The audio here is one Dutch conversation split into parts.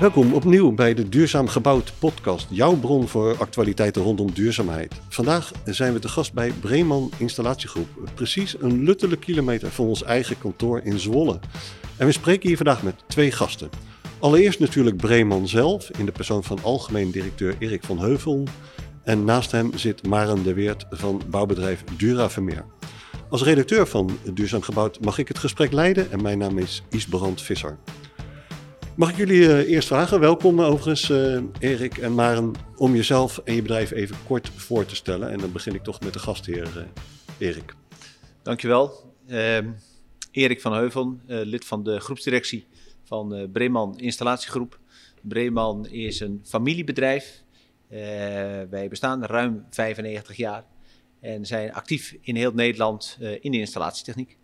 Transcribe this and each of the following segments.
Welkom opnieuw bij de Duurzaam Gebouwd podcast, jouw bron voor actualiteiten rondom duurzaamheid. Vandaag zijn we te gast bij Breeman Installatiegroep, precies een luttele kilometer van ons eigen kantoor in Zwolle. En we spreken hier vandaag met twee gasten. Allereerst natuurlijk Breeman zelf, in de persoon van algemeen directeur Erik van Heuvel. En naast hem zit Maren de Weert van bouwbedrijf Dura Vermeer. Als redacteur van Duurzaam Gebouwd mag ik het gesprek leiden en mijn naam is Isbrand Visser. Mag ik jullie uh, eerst vragen, welkom overigens uh, Erik en Maren, om jezelf en je bedrijf even kort voor te stellen. En dan begin ik toch met de gastheer Erik. Dankjewel. Ehm, Erik van Heuvel, lid van de groepsdirectie van Breeman Installatiegroep. Breeman is een familiebedrijf. wij bestaan ruim 95 jaar en zijn actief in heel Nederland in de installatietechniek.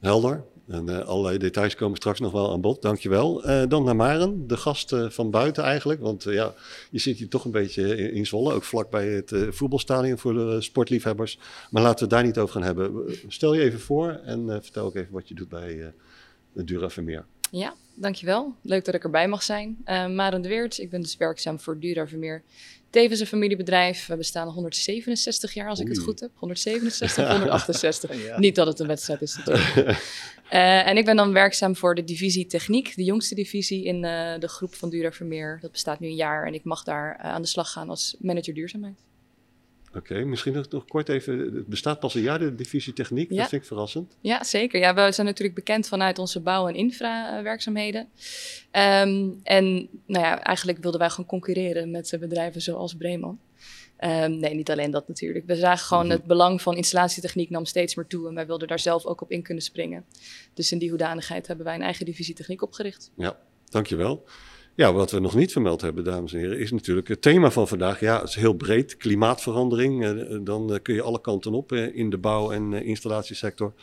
Helder. En uh, allerlei details komen straks nog wel aan bod. Dankjewel. Uh, dan naar Maren, de gast uh, van buiten eigenlijk. Want ja, je zit hier toch een beetje in, Zwolle. Ook vlakbij het voetbalstadion voor de sportliefhebbers. Maar laten we daar niet over gaan hebben. Stel je even voor en vertel ook even wat je doet bij Dura Vermeer. Ja, dankjewel. Leuk dat ik erbij mag zijn. Maren de Weert, ik ben dus werkzaam voor Dura Vermeer Tevens een familiebedrijf. We bestaan 167 jaar, als ik het goed heb. 167, 168. Niet dat het een wedstrijd is natuurlijk. uh, en ik ben dan werkzaam voor de divisie techniek, de jongste divisie in uh, de groep van Dura Vermeer. Dat bestaat nu een jaar en ik mag daar uh, aan de slag gaan als manager duurzaamheid. Oké, misschien nog, nog, kort even. Het bestaat pas een jaar, de divisie techniek. Ja. Dat vind ik verrassend. Ja, zeker. Ja, we zijn natuurlijk bekend vanuit onze bouw- en infrawerkzaamheden. Um, en nou ja, eigenlijk wilden wij gewoon concurreren met bedrijven zoals Breeman. Um, nee, niet alleen dat natuurlijk. We zagen gewoon mm -hmm. het belang van installatietechniek nam steeds meer toe. En wij wilden daar zelf ook op in kunnen springen. Dus in die hoedanigheid hebben wij een eigen divisie techniek opgericht. Ja, dankjewel. Ja, wat we nog niet vermeld hebben, dames en heren, is natuurlijk het thema van vandaag. Ja, het is heel breed. Klimaatverandering. Eh, dan eh, kun je alle kanten op eh, in de bouw- en installatiesector.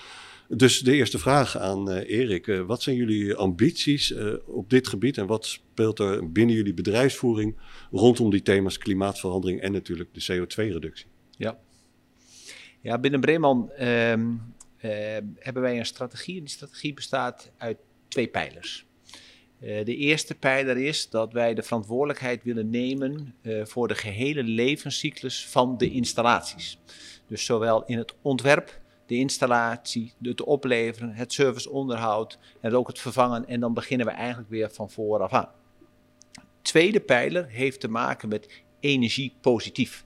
Dus de eerste vraag aan Erik. wat zijn jullie ambities op dit gebied en wat speelt er binnen jullie bedrijfsvoering rondom die thema's klimaatverandering en natuurlijk de CO2-reductie? Ja. ja, binnen Breeman ehm, hebben wij een strategie. Die strategie bestaat uit twee pijlers. Uh, de eerste pijler is dat wij de verantwoordelijkheid willen nemen uh, voor de gehele levenscyclus van de installaties. Dus zowel in het ontwerp, de installatie, het opleveren, het serviceonderhoud en ook het vervangen. En dan beginnen we eigenlijk weer van vooraf aan. Tweede pijler heeft te maken met energiepositief.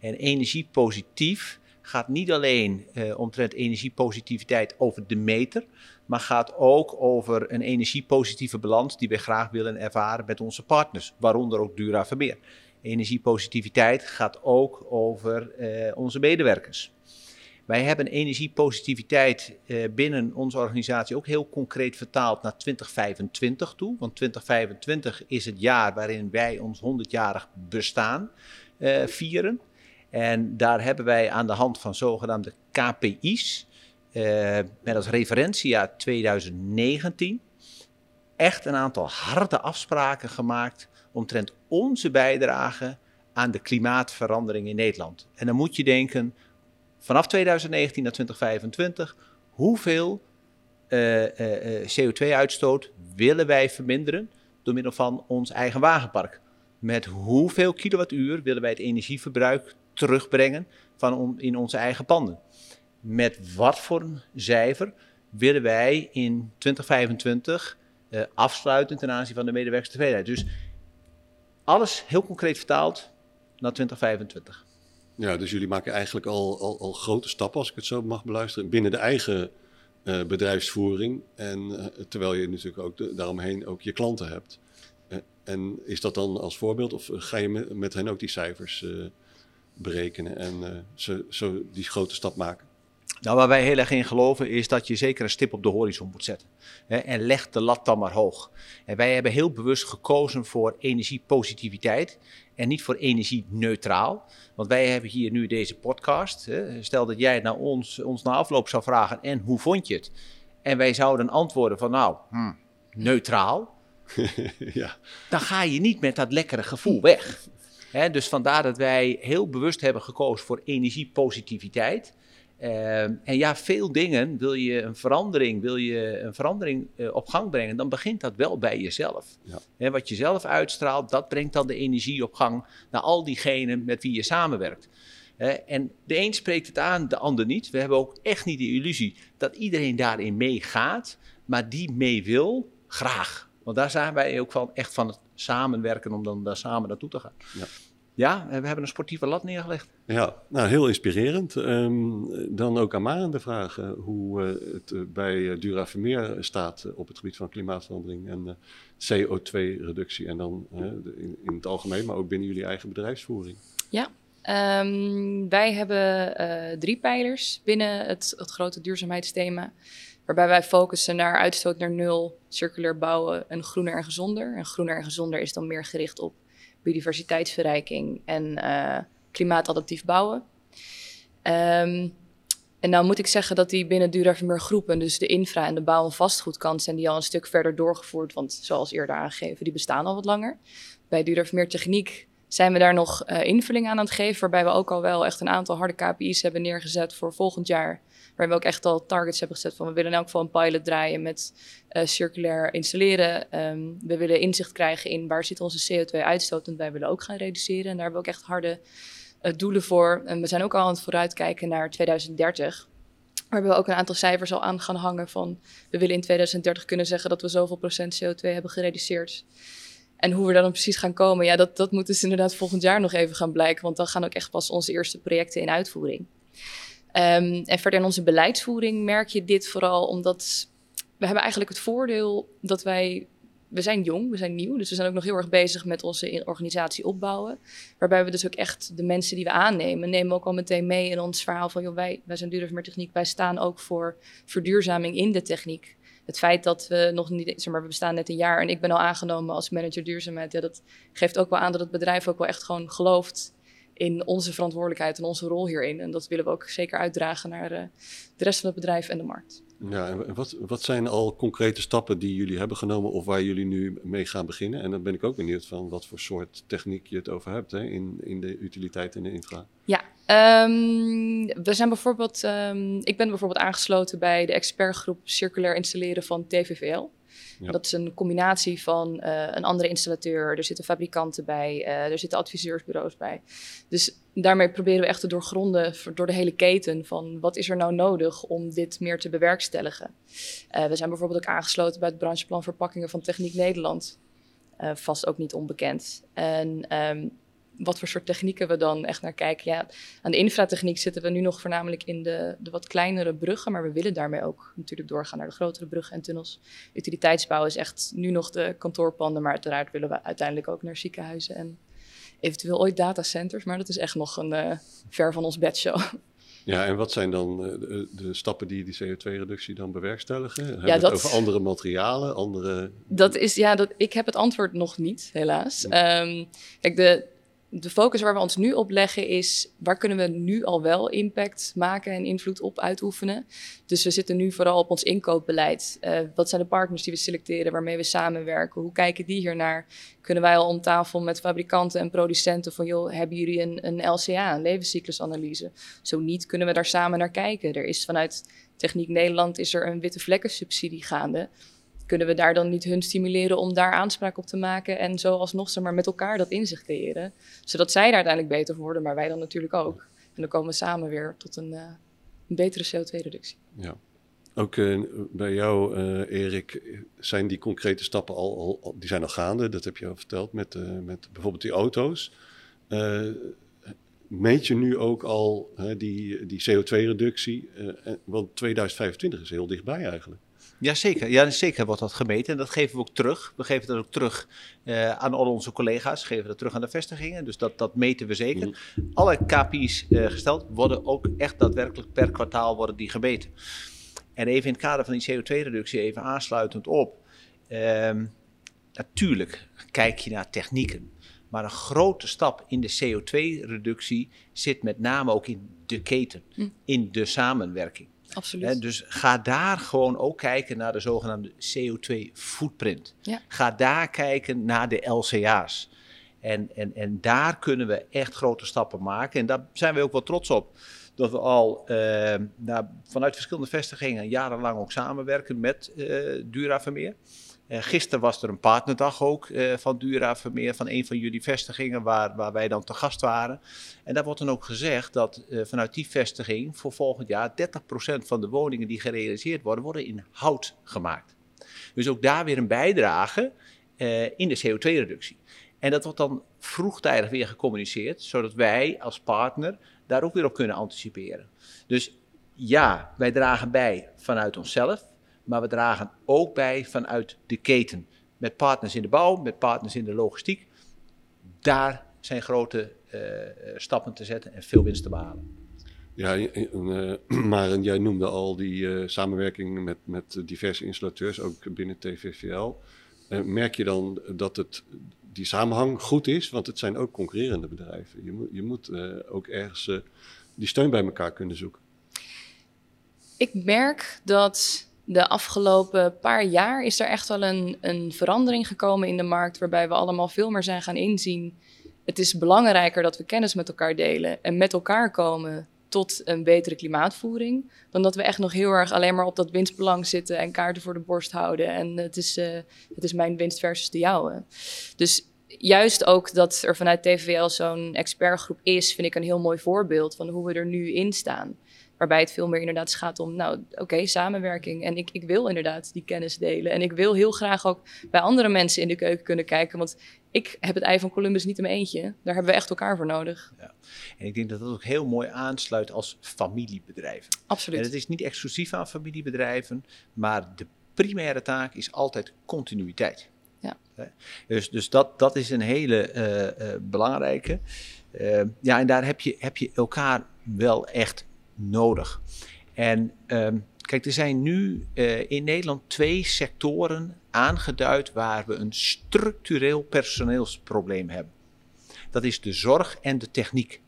En energiepositief gaat niet alleen uh, omtrent energiepositiviteit over de meter, maar gaat ook over een energiepositieve balans die we graag willen ervaren met onze partners, waaronder ook Dura Vermeer. Energiepositiviteit gaat ook over uh, onze medewerkers. Wij hebben energiepositiviteit uh, binnen onze organisatie ook heel concreet vertaald naar 2025 toe. Want 2025 is het jaar waarin wij ons 100-jarig bestaan vieren. En daar hebben wij aan de hand van zogenaamde KPI's, uh, met als referentiejaar 2019, echt een aantal harde afspraken gemaakt omtrent onze bijdrage aan de klimaatverandering in Nederland. En dan moet je denken, vanaf 2019 naar 2025, hoeveel uh, uh, CO2-uitstoot willen wij verminderen door middel van ons eigen wagenpark? Met hoeveel kilowattuur willen wij het energieverbruik terugbrengen van in onze eigen panden? met wat voor een cijfer willen wij in 2025 uh, afsluiten ten aanzien van de medewerkerstevredenheid. Dus alles heel concreet vertaald naar 2025. Ja, dus jullie maken eigenlijk al, al, grote stappen, als ik het zo mag beluisteren, binnen de eigen uh, bedrijfsvoering. En uh, terwijl je natuurlijk ook daaromheen ook je klanten hebt. En is dat dan als voorbeeld, of ga je met, met hen ook die cijfers berekenen en zo, zo die grote stap maken? Nou, waar wij heel erg in geloven is dat je zeker een stip op de horizon moet zetten. Hè, en leg de lat dan maar hoog. En wij hebben heel bewust gekozen voor energiepositiviteit en niet voor energie-neutraal. Want wij hebben hier nu deze podcast. Hè. Stel dat jij naar ons, ons na afloop zou vragen en hoe vond je het? En wij zouden antwoorden van nou, hmm, neutraal. ja. Dan ga je niet met dat lekkere gevoel weg. Dus vandaar dat wij heel bewust hebben gekozen voor energiepositiviteit. Ehm, en ja, veel dingen wil je een verandering, wil je een verandering uh, op gang brengen, dan begint dat wel bij jezelf. Ja. wat je zelf uitstraalt, dat brengt dan de energie op gang naar al diegenen met wie je samenwerkt. en de een spreekt het aan, de ander niet. We hebben ook echt niet de illusie dat iedereen daarin meegaat, maar die mee wil, graag. Want daar zijn wij ook van, echt van het samenwerken om dan daar samen naartoe te gaan. Ja. Ja, we hebben een sportieve lat neergelegd. Ja, nou heel inspirerend. Ehm, dan ook aan Maren de vraag uh, hoe uh, het uh, bij Dura Vermeer staat op het gebied van klimaatverandering en CO2-reductie. En dan in, in, het algemeen, maar ook binnen jullie eigen bedrijfsvoering. Ja, um, wij hebben drie pijlers binnen het, het grote duurzaamheidsthema. Waarbij wij focussen naar uitstoot naar nul, circulair bouwen en groener en gezonder. En groener en gezonder is dan meer gericht op biodiversiteitsverrijking en uh, klimaatadaptief bouwen. Um, en nou moet ik zeggen dat die binnen Duravermeer groepen, dus de infra en de bouw- en vastgoedkant, zijn die al een stuk verder doorgevoerd. Want zoals eerder aangegeven, die bestaan al wat langer. Bij Duravermeer Techniek zijn we daar nog uh, invulling aan aan het geven, waarbij we ook al wel echt een aantal harde KPI's hebben neergezet voor volgend jaar. Waar we ook echt al targets hebben gezet van we willen in elk geval een pilot draaien met uh, circulair installeren. Um, we willen inzicht krijgen in waar zit onze CO2-uitstoot en wij willen ook gaan reduceren. En daar hebben we ook echt harde uh, doelen voor. En we zijn ook al aan het vooruitkijken naar 2030. Waar we ook een aantal cijfers al aan gaan hangen van we willen in 2030 kunnen zeggen dat we zoveel procent CO2 hebben gereduceerd. En hoe we daar dan precies gaan komen, ja, dat, dat moet dus inderdaad volgend jaar nog even gaan blijken. Want dan gaan ook echt pas onze eerste projecten in uitvoering. Um, en verder in onze beleidsvoering merk je dit vooral omdat we hebben eigenlijk het voordeel dat wij we zijn jong, we zijn nieuw, dus we zijn ook nog heel erg bezig met onze organisatie opbouwen. Waarbij we dus ook echt de mensen die we aannemen, nemen ook al meteen mee in ons verhaal van, joh, wij, wij zijn duurzaam techniek, wij staan ook voor verduurzaming in de techniek. Het feit dat we nog niet, zeg maar, we bestaan net een jaar en ik ben al aangenomen als manager duurzaamheid, ja, dat geeft ook wel aan dat het bedrijf ook wel echt gewoon gelooft in onze verantwoordelijkheid en onze rol hierin. En dat willen we ook zeker uitdragen naar uh, de rest van het bedrijf en de markt. Ja, en wat, wat zijn al concrete stappen die jullie hebben genomen of waar jullie nu mee gaan beginnen? En dan ben ik ook benieuwd van wat voor soort techniek je het over hebt hè, in, in de utiliteit en de infra. Ja, um, we zijn bijvoorbeeld, um, ik ben bijvoorbeeld aangesloten bij de expertgroep circulair installeren van TVVL. Dat is een combinatie van uh, een andere installateur, er zitten fabrikanten bij, uh, er zitten adviseursbureaus bij. Dus daarmee proberen we echt te doorgronden door de hele keten van wat is er nou nodig om dit meer te bewerkstelligen. Uh, we zijn bijvoorbeeld ook aangesloten bij het brancheplan verpakkingen van Techniek Nederland. vast ook niet onbekend. En um, wat voor soort technieken we dan echt naar kijken. Ja, aan de infratechniek zitten we nu nog voornamelijk in de, de wat kleinere bruggen, maar we willen daarmee ook natuurlijk doorgaan naar de grotere bruggen en tunnels. Utiliteitsbouw is echt nu nog de kantoorpanden, maar uiteraard willen we uiteindelijk ook naar ziekenhuizen en eventueel ooit datacenters, maar dat is echt nog een uh, ver van ons bedshow. Ja, en wat zijn dan uh, de, de, stappen die die CO2-reductie dan bewerkstelligen? Hebben ja, dat, het over andere materialen, andere... Dat is, ja, dat, ik heb het antwoord nog niet, helaas. Um, kijk, de, de focus waar we ons nu op leggen is waar kunnen we nu al wel impact maken en invloed op uitoefenen. Dus we zitten nu vooral op ons inkoopbeleid. Uh, wat zijn de partners die we selecteren, waarmee we samenwerken? Hoe kijken die hiernaar? Kunnen wij al om tafel met fabrikanten en producenten van joh, hebben jullie een, een LCA, een levenscyclusanalyse? Zo niet, kunnen we daar samen naar kijken. Er is vanuit Techniek Nederland is er een witte vlekken subsidie gaande kunnen we daar dan niet hun stimuleren om daar aanspraak op te maken en zo alsnog zeg maar, met elkaar dat inzicht creëren. Zodat zij daar uiteindelijk beter voor worden, maar wij dan natuurlijk ook. En dan komen we samen weer tot een, uh, een betere CO2-reductie. Ja. Ook uh, bij jou, uh, Erik, zijn die concrete stappen al, al, die zijn al gaande. Dat heb je al verteld met, met bijvoorbeeld die auto's. meet je nu ook al die, die CO2-reductie? want 2025 is heel dichtbij eigenlijk. Ja zeker. ja, zeker wordt dat gemeten. En dat geven we ook terug. We geven dat ook terug uh, aan al onze collega's. Geven dat terug aan de vestigingen. Dus dat, dat meten we zeker. Mm. Alle KPI's uh, eh, gesteld worden ook echt daadwerkelijk per kwartaal worden die gemeten. En even in het kader van die CO2-reductie, even aansluitend op. Uh, natuurlijk kijk je naar technieken. Maar een grote stap in de CO2-reductie zit met name ook in de keten, mm. in de samenwerking. Absoluut. dus ga daar gewoon ook kijken naar de zogenaamde CO2-footprint. Ga daar kijken naar de LCA's. En, en, en daar kunnen we echt grote stappen maken. En daar zijn we ook wel trots op. Dat we al nou, vanuit verschillende vestigingen jarenlang ook samenwerken met Dura Vermeer. Uh, gisteren was er een partnerdag ook uh, van Dura Vermeer, van een van jullie vestigingen, waar, waar wij dan te gast waren. En daar wordt dan ook gezegd dat uh, vanuit die vestiging voor volgend jaar 30% van de woningen die gerealiseerd worden, worden in hout gemaakt. Dus ook daar weer een bijdrage in de CO2-reductie. En dat wordt dan vroegtijdig weer gecommuniceerd, zodat wij als partner daar ook weer op kunnen anticiperen. Dus ja, wij dragen bij vanuit onszelf, maar we dragen ook bij vanuit de keten. Met partners in de bouw, met partners in de logistiek. Daar zijn grote uh, stappen te zetten en veel winst te behalen. Ja, uh, maar jij noemde al die uh, samenwerking met, met diverse installateurs, ook binnen TVVL. merk je dan dat het, die samenhang goed is? Want het zijn ook concurrerende bedrijven. Je moet, je moet ook ergens die steun bij elkaar kunnen zoeken. Ik merk dat de afgelopen paar jaar is er echt wel een, een verandering gekomen in de markt, waarbij we allemaal veel meer zijn gaan inzien. Het is belangrijker dat we kennis met elkaar delen en met elkaar komen tot een betere klimaatvoering, dan dat we echt nog heel erg alleen maar op dat winstbelang zitten en kaarten voor de borst houden. En het is, uh, het is mijn winst versus de jouwe. Dus juist ook dat er vanuit TVL zo'n expertgroep is, vind ik een heel mooi voorbeeld van hoe we er nu in staan. Waarbij het veel meer inderdaad gaat om, nou oké, samenwerking. En ik, ik wil inderdaad die kennis delen. En ik wil heel graag ook bij andere mensen in de keuken kunnen kijken. Want ik heb het ei van Columbus niet in mijn eentje. Daar hebben we echt elkaar voor nodig. Ja. En ik denk dat dat ook heel mooi aansluit als familiebedrijven. Absoluut. En het is niet exclusief aan familiebedrijven, maar de primaire taak is altijd continuïteit. Ja. Dus, dus dat, dat is een hele uh, uh, belangrijke. Uh, ja, en daar heb je, heb je elkaar wel echt nodig. En um, kijk, er zijn nu uh, in Nederland twee sectoren aangeduid waar we een structureel personeelsprobleem hebben. Dat is de zorg en de techniek.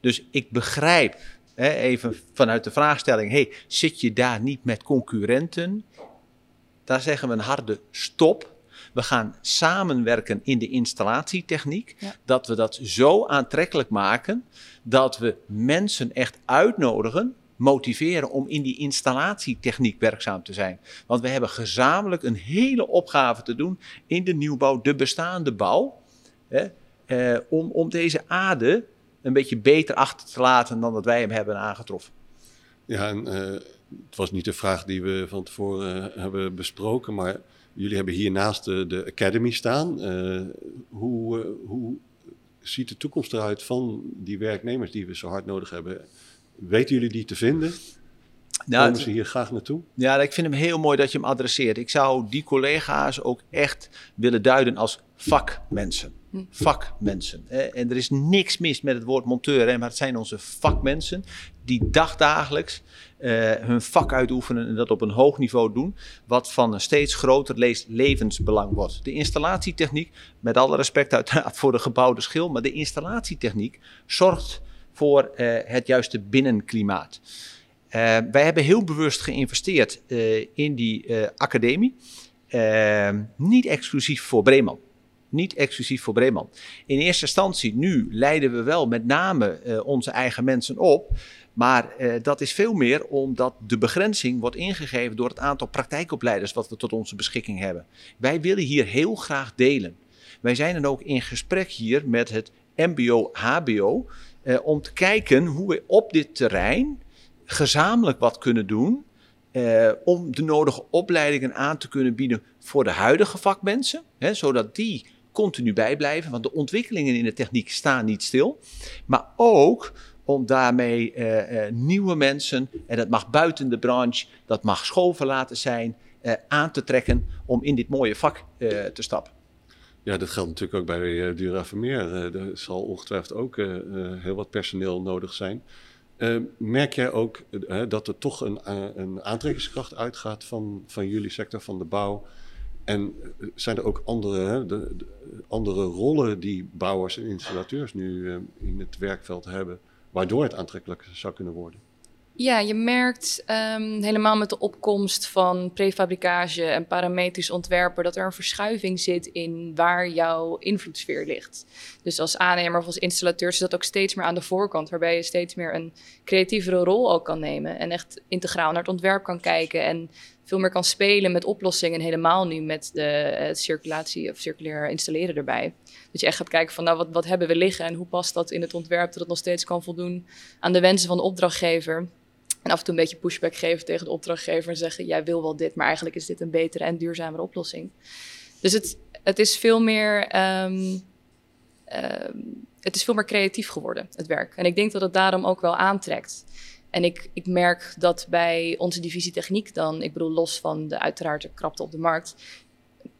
Dus ik begrijp, hè, even vanuit de vraagstelling, hey, zit je daar niet met concurrenten? Daar zeggen we een harde stop. We gaan samenwerken in de installatietechniek. Ja. Dat we dat zo aantrekkelijk maken dat we mensen echt uitnodigen, motiveren om in die installatietechniek werkzaam te zijn. Want we hebben gezamenlijk een hele opgave te doen in de nieuwbouw, de bestaande bouw. Hè, eh, om, om deze aarde een beetje beter achter te laten dan dat wij hem hebben aangetroffen. Ja, en uh, het was niet de vraag die we van tevoren uh, hebben besproken, maar jullie hebben hiernaast de, de Academy staan. Uh, hoe, hoe ziet de toekomst eruit van die werknemers die we zo hard nodig hebben? Weten jullie die te vinden? Nou, Komen ze hier graag naartoe? Ja, ik vind hem heel mooi dat je hem adresseert. Ik zou die collega's ook echt willen duiden als vakmensen. Vakmensen. En er is niks mis met het woord monteur, maar het zijn onze vakmensen die dagdagelijks uh, hun vak uitoefenen en dat op een hoog niveau doen, wat van een steeds groter levensbelang wordt. De installatietechniek, met alle respect uiteraard voor de gebouwde schil, maar de installatietechniek zorgt voor uh, het juiste binnenklimaat. Wij hebben heel bewust geïnvesteerd in die academie, niet exclusief voor Breeman niet exclusief voor Breeman. In eerste instantie, nu leiden we wel met name uh, onze eigen mensen op. Maar uh, dat is veel meer omdat de begrenzing wordt ingegeven door het aantal praktijkopleiders wat we tot onze beschikking hebben. Wij willen hier heel graag delen. Wij zijn dan ook in gesprek hier met het MBO-HBO uh, eh, om te kijken hoe we op dit terrein gezamenlijk wat kunnen doen. Om de nodige opleidingen aan te kunnen bieden voor de huidige vakmensen, hè, zodat die continu bijblijven, want de ontwikkelingen in de techniek staan niet stil. Maar ook om daarmee uh, uh, nieuwe mensen, en dat mag buiten de branche, dat mag schoolverlaten zijn, uh, aan te trekken om in dit mooie vak te stappen. Ja, dat geldt natuurlijk ook bij uh, Dura Vermeer. er zal ongetwijfeld ook heel wat personeel nodig zijn. merk jij ook dat er toch een, een aantrekkingskracht uitgaat van, van jullie sector, van de bouw? En zijn er ook andere, hè, de, de, andere rollen die bouwers en installateurs nu in het werkveld hebben? waardoor het aantrekkelijk zou kunnen worden. Ja, je merkt um, helemaal met de opkomst van prefabricage en parametrisch ontwerpen dat er een verschuiving zit in waar jouw invloedssfeer ligt. Dus als aannemer of als installateur is dat ook steeds meer aan de voorkant, waarbij je steeds meer een creatievere rol ook kan nemen en echt integraal naar het ontwerp kan kijken en veel meer kan spelen met oplossingen en helemaal nu met de circulatie of circulair installeren erbij. Dat je echt gaat kijken van nou wat, wat hebben we liggen en hoe past dat in het ontwerp dat het nog steeds kan voldoen aan de wensen van de opdrachtgever. En af en toe een beetje pushback geven tegen de opdrachtgever en zeggen: Jij wil wel dit, maar eigenlijk is dit een betere en duurzamere oplossing. Dus het, het is veel meer. Ehm, ehm, het is veel meer creatief geworden, het werk. En ik denk dat het daarom ook wel aantrekt. En ik, ik merk dat bij onze divisie techniek dan, ik bedoel los van de uiteraard de krapte op de markt,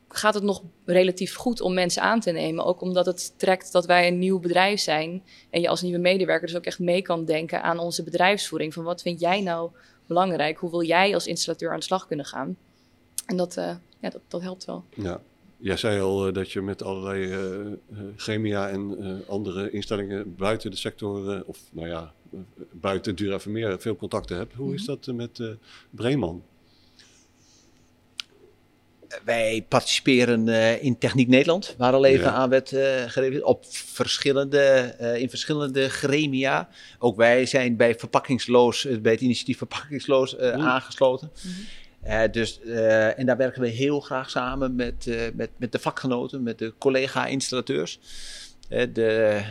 gaat het nog relatief goed om mensen aan te nemen. Ook omdat het trekt dat wij een nieuw bedrijf zijn. En je als nieuwe medewerker dus ook echt mee kan denken aan onze bedrijfsvoering. Van wat vind jij nou belangrijk? Hoe wil jij als installateur aan de slag kunnen gaan? En dat, uh, ja, dat, dat helpt wel. Ja. Jij zei al uh, dat je met allerlei uh, chemia en andere instellingen buiten de sector, of nou ja, buiten Duravermeer veel contacten hebt. Hoe is mhm. dat met Breeman? wij participeren uh, in Techniek Nederland, waar al even aan werd uh, op verschillende, uh, in verschillende gremia. Ook wij zijn bij Verpakkingsloos, bij het initiatief Verpakkingsloos aangesloten. Mm. dus, en daar werken we heel graag samen met, met, met de vakgenoten, met de collega-installateurs. De,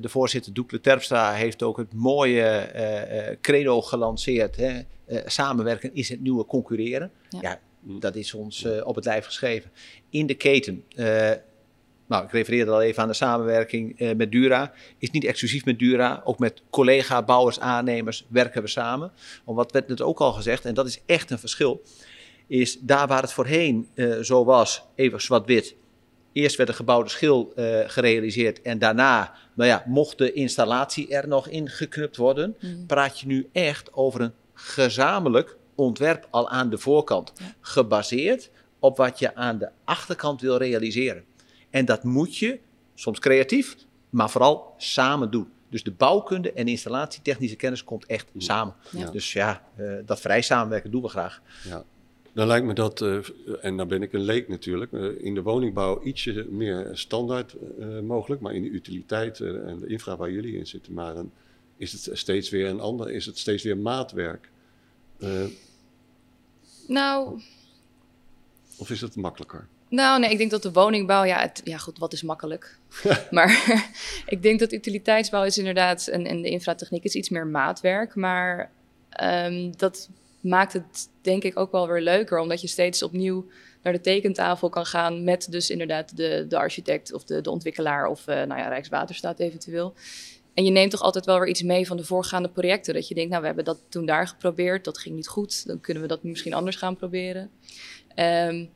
de, voorzitter Doekle Terpstra heeft ook het mooie credo gelanceerd. Hè? samenwerken is het nieuwe concurreren. Ja. ja Mm. Dat is ons uh, op het lijf geschreven. In de keten, uh, nou, ik refereerde al even aan de samenwerking uh, met Dura, is niet exclusief met Dura, ook met collega bouwers, aannemers werken we samen. Om wat werd net ook al gezegd, en dat is echt een verschil, is daar waar het voorheen zo was, even zwart-wit, Eerst werd de gebouwde schil uh, gerealiseerd en daarna nou ja, mocht de installatie er nog in geknupt worden. Mm. Praat je nu echt over een gezamenlijk ontwerp al aan de voorkant. Gebaseerd op wat je aan de achterkant wil realiseren. En dat moet je, soms creatief, maar vooral samen doen. Dus de bouwkunde en installatietechnische kennis komt echt samen. Dus ja, uh, dat vrij samenwerken doen we graag. Ja. Dan lijkt me dat, uh, en dan ben ik een leek natuurlijk, uh, in de woningbouw ietsje meer standaard mogelijk. Maar in de utiliteit en de infra waar jullie in zitten, maar dan is het steeds weer een ander, is het steeds weer maatwerk. Nou. Of is het makkelijker? Nou, nee, ik denk dat de woningbouw, ja, het, ja goed, wat is makkelijk? maar ik denk dat utiliteitsbouw is inderdaad, en, en de infratechniek is iets meer maatwerk, maar um, dat maakt het denk ik ook wel weer leuker, omdat je steeds opnieuw naar de tekentafel kan gaan met dus inderdaad de, de architect of de, de ontwikkelaar of uh, nou ja, Rijkswaterstaat eventueel. En je neemt toch altijd wel weer iets mee van de voorgaande projecten. Dat je denkt, nou, we hebben dat toen daar geprobeerd, dat ging niet goed. Dan kunnen we dat misschien anders gaan proberen. Um,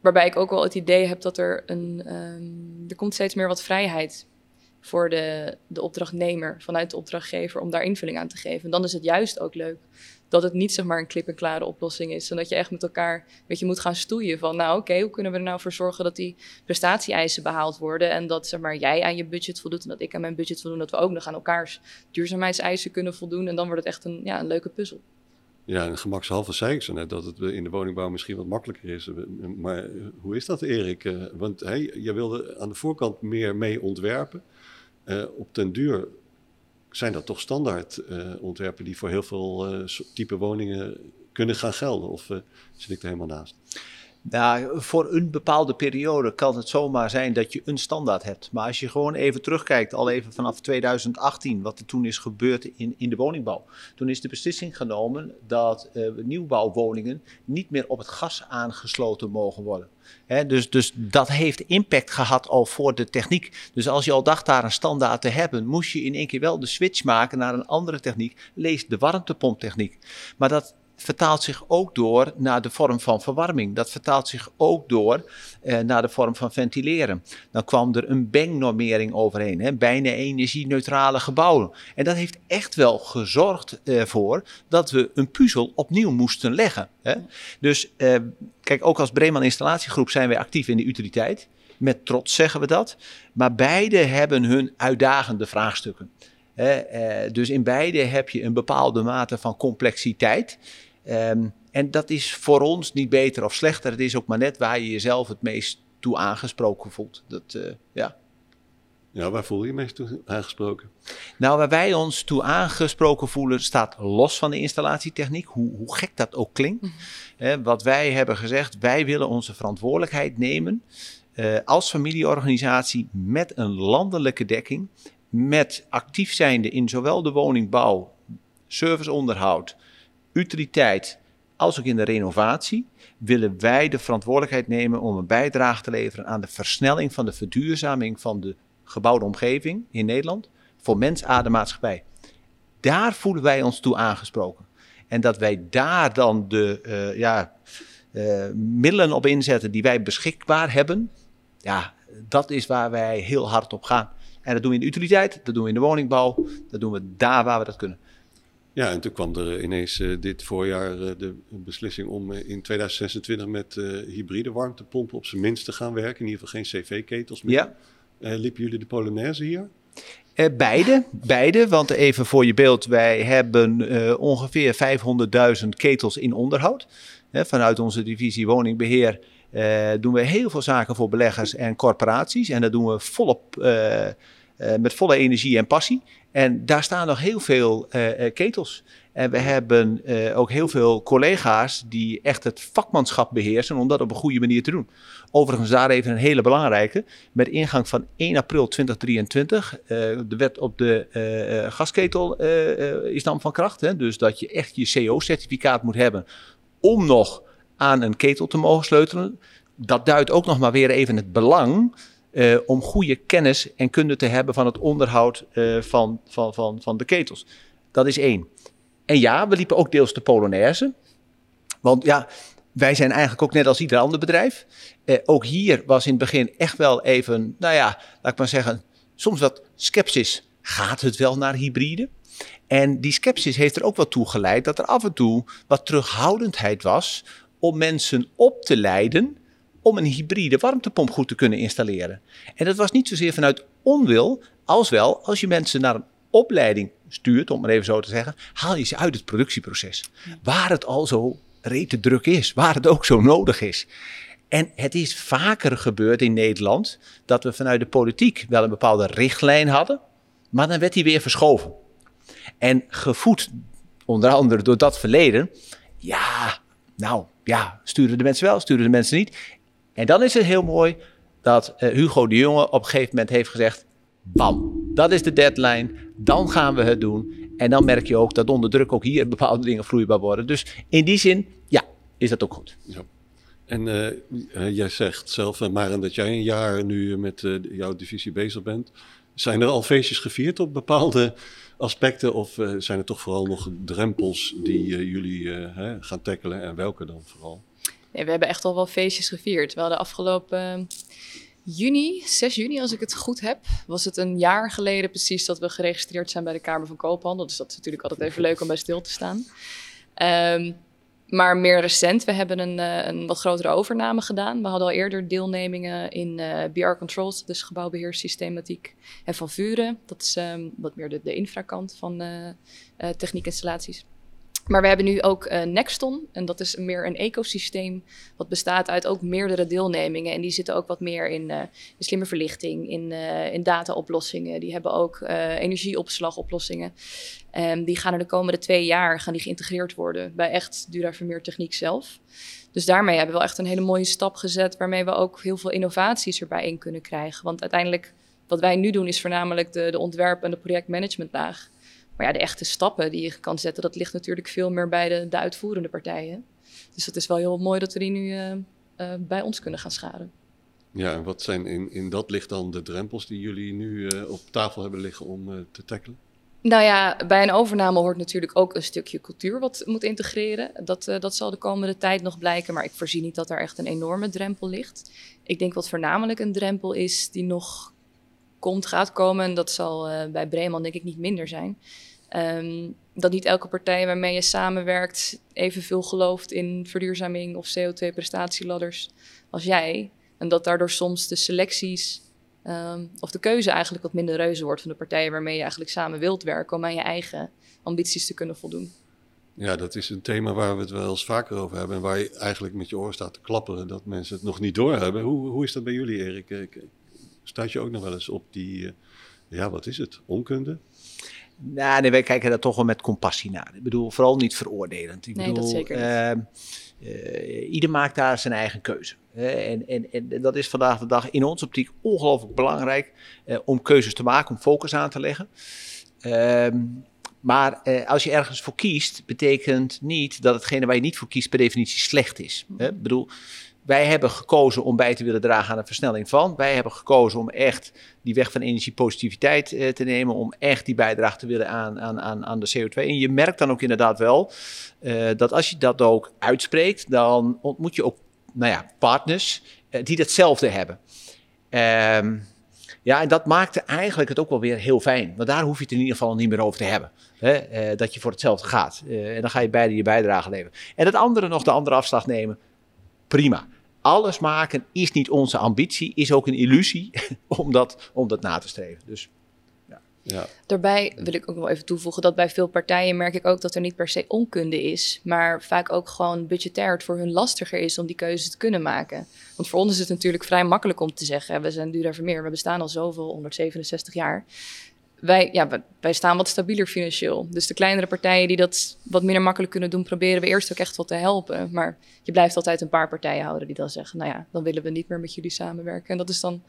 waarbij ik ook wel het idee heb dat er een. Um, er komt steeds meer wat vrijheid voor de, de opdrachtnemer vanuit de opdrachtgever om daar invulling aan te geven. En dan is het juist ook leuk dat het niet zeg maar een klip-en-klare oplossing is. En dat je echt met elkaar weet je, moet gaan stoeien van, nou oké, hoe kunnen we er nou voor zorgen dat die prestatie-eisen behaald worden en dat zeg maar, jij aan je budget voldoet en dat ik aan mijn budget voldoen, dat we ook nog aan elkaars duurzaamheidseisen kunnen voldoen. En dan wordt het echt een, ja, een leuke puzzel. Ja, en gemakshalve zei ik zo net dat het in de woningbouw misschien wat makkelijker is. Maar hoe is dat, Erik? Eh, want hey, je wilde aan de voorkant meer mee ontwerpen. Uh, op den duur zijn dat toch standaard uh, ontwerpen die voor heel veel uh, type woningen kunnen gaan gelden? Of uh, zit ik er helemaal naast? Nou, voor een bepaalde periode kan het zomaar zijn dat je een standaard hebt. Maar als je gewoon even terugkijkt, al even vanaf 2018, wat er toen is gebeurd in, in de woningbouw. Toen is de beslissing genomen dat uh, nieuwbouwwoningen niet meer op het gas aangesloten mogen worden. dus, dus dat heeft impact gehad al voor de techniek. Dus als je al dacht daar een standaard te hebben, moest je in één keer wel de switch maken naar een andere techniek. Lees de warmtepomptechniek. Maar dat vertaalt zich ook door naar de vorm van verwarming. Dat vertaalt zich ook door eh, naar de vorm van ventileren. Dan kwam er een BENG-normering overheen, hè, bijna energie-neutrale gebouwen. En dat heeft echt wel gezorgd ervoor eh, dat we een puzzel opnieuw moesten leggen. Hè. Dus eh, kijk, ook als Breeman Installatiegroep zijn wij actief in de utiliteit. Met trots zeggen we dat. Maar beide hebben hun uitdagende vraagstukken. dus in beide heb je een bepaalde mate van complexiteit. Ehm, en dat is voor ons niet beter of slechter. Het is ook maar net waar je jezelf het meest toe aangesproken voelt. Dat, ja. Ja, waar voel je je meest toe aangesproken? Nou, waar wij ons toe aangesproken voelen, staat los van de installatietechniek, hoe, hoe gek dat ook klinkt. Mhm. wat wij hebben gezegd, wij willen onze verantwoordelijkheid nemen uh, als familieorganisatie met een landelijke dekking, met actief zijnde in zowel de woningbouw, serviceonderhoud, utiliteit als ook in de renovatie, willen wij de verantwoordelijkheid nemen om een bijdrage te leveren aan de versnelling van de verduurzaming van de gebouwde omgeving in Nederland voor mens, adem, maatschappij. Daar voelen wij ons toe aangesproken. En dat wij daar dan de uh, ja, uh, middelen op inzetten die wij beschikbaar hebben, ja, dat is waar wij heel hard op gaan. En dat doen we in de utiliteit, dat doen we in de woningbouw, dat doen we daar waar we dat kunnen. Ja, en toen kwam er ineens uh, dit voorjaar uh, de beslissing om uh, in 2026 met hybride warmtepompen op zijn minst te gaan werken. In ieder geval geen cv-ketels meer. Ja. Liepen jullie de Polonaise hier? Beide, beide, want even voor je beeld, wij hebben ongeveer 500.000 ketels in onderhoud. vanuit onze divisie woningbeheer doen we heel veel zaken voor beleggers en corporaties. En dat doen we volop, met volle energie en passie. En daar staan nog heel veel ketels. En we hebben ook heel veel collega's die echt het vakmanschap beheersen om dat op een goede manier te doen. Overigens daar even een hele belangrijke. Met ingang van 1 april 2023, uh, de wet op de gasketel is dan van kracht. Hè? Dus dat je echt je CO-certificaat moet hebben om nog aan een ketel te mogen sleutelen. Dat duidt ook nog maar weer even het belang om goede kennis en kunde te hebben van het onderhoud van, van, van, van de ketels. Dat is één. En ja, we liepen ook deels de Polonaise. Want ja, wij zijn eigenlijk ook net als ieder ander bedrijf. Eh, ook hier was in het begin echt wel even, nou ja, laat ik maar zeggen, soms wat sceptisch. Gaat het wel naar hybride? En die sceptisch heeft er ook wel toe geleid dat er af en toe wat terughoudendheid was om mensen op te leiden om een hybride warmtepomp goed te kunnen installeren. En dat was niet zozeer vanuit onwil, als wel als je mensen naar een opleiding stuurt, om maar even zo te zeggen, haal je ze uit het productieproces. Waar het al zo rete druk is, waar het ook zo nodig is. En het is vaker gebeurd in Nederland dat we vanuit de politiek wel een bepaalde richtlijn hadden, maar dan werd die weer verschoven. En gevoed onder andere door dat verleden, ja, nou ja, sturen de mensen wel, sturen de mensen niet. En dan is het heel mooi dat uh, Hugo de Jonge op een gegeven moment heeft gezegd: Bam, dat is de deadline. Dan gaan we het doen. En dan merk je ook dat onder druk ook hier bepaalde dingen vloeibaar worden. Dus in die zin, ja, is dat ook goed. Ja. En uh, jij zegt zelf, uh, Maren, dat jij een jaar nu met jouw divisie bezig bent. Zijn er al feestjes gevierd op bepaalde aspecten? Of zijn er toch vooral nog drempels die jullie gaan tackelen? En welke dan vooral? We hebben echt al wel feestjes gevierd. Wel de afgelopen juni, 6 juni als ik het goed heb, was het een jaar geleden precies dat we geregistreerd zijn bij de Kamer van Koophandel. Dus dat is natuurlijk altijd even leuk om bij stil te staan. Um, maar meer recent, we hebben een, uh, een, wat grotere overname gedaan. We hadden al eerder deelnemingen in uh, eh, BR Controls, dus gebouwbeheerssystematiek. En van Vuren, dat is um, wat meer de, de infrakant van uh, techniekinstallaties. Maar we hebben nu ook uh, Nexton. En dat is meer een ecosysteem. Wat bestaat uit ook meerdere deelnemingen. En die zitten ook wat meer in, uh, slimme verlichting, in, uh, in dataoplossingen. Die hebben ook energieopslagoplossingen. Um, die gaan er de komende twee jaar gaan die geïntegreerd worden bij echt Duravermeer Techniek zelf. Dus daarmee hebben we wel echt een hele mooie stap gezet. Waarmee we ook heel veel innovaties erbij in kunnen krijgen. Want uiteindelijk, wat wij nu doen, is voornamelijk de, de ontwerp- en de projectmanagementlaag. Maar ja, de echte stappen die je kan zetten, dat ligt natuurlijk veel meer bij de, de uitvoerende partijen. Dus het is wel heel mooi dat we die nu uh, uh, bij ons kunnen gaan scharen. Ja, en wat zijn in, in dat licht dan de drempels die jullie nu uh, op tafel hebben liggen om te tackelen? Nou ja, bij een overname hoort natuurlijk ook een stukje cultuur wat moet integreren. Dat, dat zal de komende tijd nog blijken, maar ik voorzie niet dat daar echt een enorme drempel ligt. Ik denk wat voornamelijk een drempel is die nog komt, gaat komen, en dat zal uh, bij Breeman denk ik niet minder zijn. Um, dat niet elke partij waarmee je samenwerkt evenveel gelooft in verduurzaming of CO2-prestatieladders als jij. En dat daardoor soms de selecties Ehm, of de keuze eigenlijk wat minder reuze wordt van de partijen waarmee je eigenlijk samen wilt werken om aan je eigen ambities te kunnen voldoen. Ja, dat is een thema waar we het wel eens vaker over hebben. En waar je eigenlijk met je oor staat te klapperen dat mensen het nog niet doorhebben. Hoe, hoe is dat bij jullie, Erik? Staat je ook nog wel eens op die, uh, ja, wat is het, onkunde? Nou, nee, wij kijken daar toch wel met compassie naar. Ik bedoel, vooral niet veroordelend. Ik nee, bedoel, dat zeker niet. Uh, ieder maakt daar zijn eigen keuze. En, en, en, dat is vandaag de dag in onze optiek ongelooflijk belangrijk uh, om keuzes te maken, om focus aan te leggen. Uh, maar uh, als je ergens voor kiest, betekent niet dat hetgene waar je niet voor kiest per definitie slecht is. Ik bedoel, wij hebben gekozen om bij te willen dragen aan de versnelling van. Wij hebben gekozen om echt die weg van energiepositiviteit uh, te nemen. Om echt die bijdrage te willen aan, aan, aan, de CO2. En je merkt dan ook inderdaad wel uh, dat als je dat ook uitspreekt, dan ontmoet je ook nou ja, partners uh, die datzelfde hebben. Um, ja, en dat maakte eigenlijk het ook wel weer heel fijn. Want daar hoef je het in ieder geval niet meer over te hebben. Hè? dat je voor hetzelfde gaat. en dan ga je beide je bijdrage leveren. En het andere nog de andere afslag nemen prima. Alles maken is niet onze ambitie, is ook een illusie om dat, om dat na te streven. Dus, ja. Ja. Daarbij wil ik ook nog even toevoegen dat bij veel partijen merk ik ook dat er niet per se onkunde is, maar vaak ook gewoon budgetair het voor hun lastiger is om die keuze te kunnen maken. Want voor ons is het natuurlijk vrij makkelijk om te zeggen, we zijn Dura Vermeer, we bestaan al zoveel, 167 jaar wij, ja, wij staan wat stabieler financieel. Dus de kleinere partijen die dat wat minder makkelijk kunnen doen, proberen we eerst ook echt wel te helpen. Maar je blijft altijd een paar partijen houden die dan zeggen, nou ja, dan willen we niet meer met jullie samenwerken. En dat is dan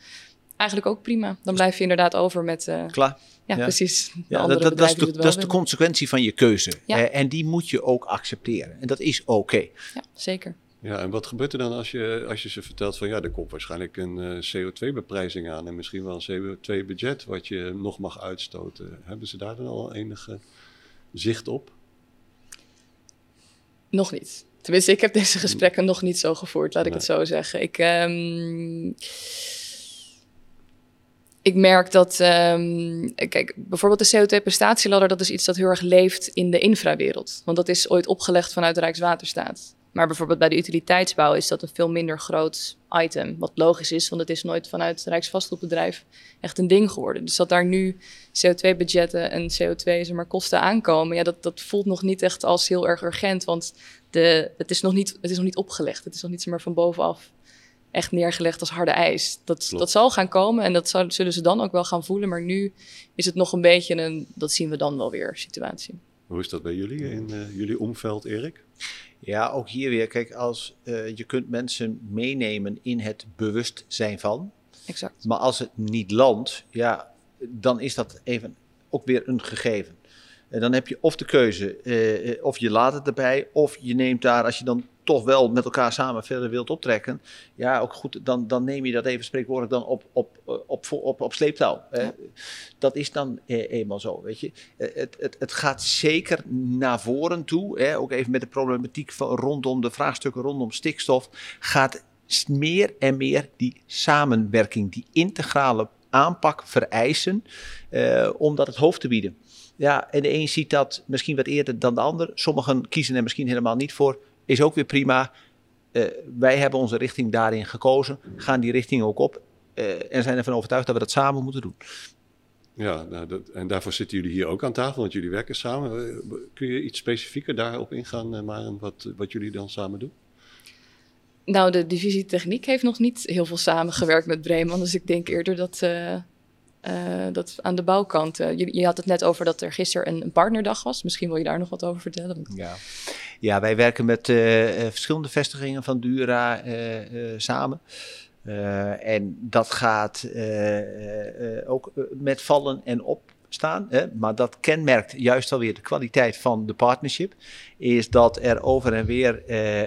eigenlijk ook prima. Dan blijf je inderdaad over met... Uh, Klaar. Ja, precies. Ja, dat, dat, dat, is de, dat is de consequentie van je keuze. Ja. Uh, en die moet je ook accepteren. En dat is oké. Okay. Ja, zeker. Ja, en wat gebeurt er dan als je, als je ze vertelt van ja, er komt waarschijnlijk een uh, CO2-beprijzing aan en misschien wel een CO2-budget wat je nog mag uitstoten. Hebben ze daar dan al enige zicht op? Nog niet. Tenminste, ik heb deze gesprekken nog niet zo gevoerd, laat ik het zo zeggen. Ik, um, ik merk dat, um, kijk, bijvoorbeeld de CO2-prestatieladder, dat is iets dat heel erg leeft in de infrawereld. Want dat is ooit opgelegd vanuit Rijkswaterstaat. Maar bijvoorbeeld bij de utiliteitsbouw is dat een veel minder groot item. Wat logisch is, want het is nooit vanuit het Rijksvastgoedbedrijf echt een ding geworden. Dus dat daar nu CO2-budgetten en CO2 maar, kosten aankomen, ja, dat, dat voelt nog niet echt als heel erg urgent. Want de, het, is nog niet, het is nog niet opgelegd. Het is nog niet zomaar van bovenaf echt neergelegd als harde ijs. Dat, dat zal gaan komen en dat zullen ze dan ook wel gaan voelen. Maar nu is het nog een beetje een, dat zien we dan wel weer, situatie. Hoe is dat bij jullie in uh, jullie omveld, Erik? Ja, ook hier weer, kijk, als uh, je kunt mensen meenemen in het bewustzijn van. Exact. Maar als het niet landt, ja, dan is dat even ook weer een gegeven. En dan heb je of de keuze, uh, of je laat het erbij, of je neemt daar, als je dan toch wel met elkaar samen verder wilt optrekken, ja, ook goed, dan, dan neem je dat even spreekwoordelijk dan op, op, op, op, op sleeptouw. Ja. dat is dan eh, eenmaal zo, weet je. het, het, het gaat zeker naar voren toe, hè, ook even met de problematiek van, rondom de vraagstukken rondom stikstof, gaat meer en meer die samenwerking, die integrale aanpak vereisen uh, om dat het hoofd te bieden. Ja, en de een ziet dat misschien wat eerder dan de ander. Sommigen kiezen er misschien helemaal niet voor is ook weer prima. Uh, wij hebben onze richting daarin gekozen, gaan die richting ook op uh, en zijn ervan overtuigd dat we dat samen moeten doen. Ja, nou, dat, en daarvoor zitten jullie hier ook aan tafel, want jullie werken samen. Kun je iets specifieker daarop ingaan, Maren, wat, wat jullie dan samen doen? Nou, de divisie techniek heeft nog niet heel veel samengewerkt met Bremen, dus ik denk eerder dat uh, dat aan de bouwkant. Uh, je, je, had het net over dat er gisteren een, partnerdag was. Misschien wil je daar nog wat over vertellen. Ja, ja wij werken met uh, verschillende vestigingen van Dura samen. en dat gaat ook met vallen en opstaan. Hè? Maar dat kenmerkt juist alweer de kwaliteit van de partnership. Is dat er over en weer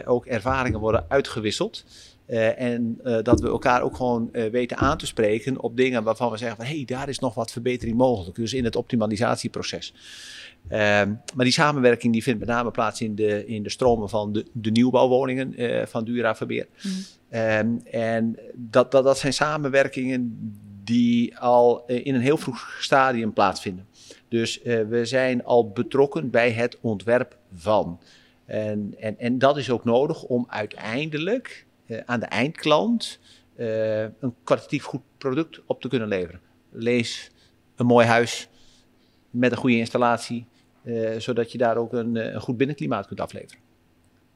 ook ervaringen worden uitgewisseld. Uh, en uh, dat we elkaar ook gewoon uh, weten aan te spreken op dingen waarvan we zeggen van hé, hey, daar is nog wat verbetering mogelijk. Dus in het optimalisatieproces. Ehm, maar die samenwerking die vindt met name plaats in de, in de stromen van de, de nieuwbouwwoningen van Dura Verbeer. Mm. Um, en dat, dat, dat zijn samenwerkingen die al in een heel vroeg stadium plaatsvinden. Dus we zijn al betrokken bij het ontwerp van. En, en, en dat is ook nodig om uiteindelijk aan de eindklant eh, een kwalitatief goed product op te kunnen leveren. Lees een mooi huis met een goede installatie, eh, zodat je daar ook een, een goed binnenklimaat kunt afleveren.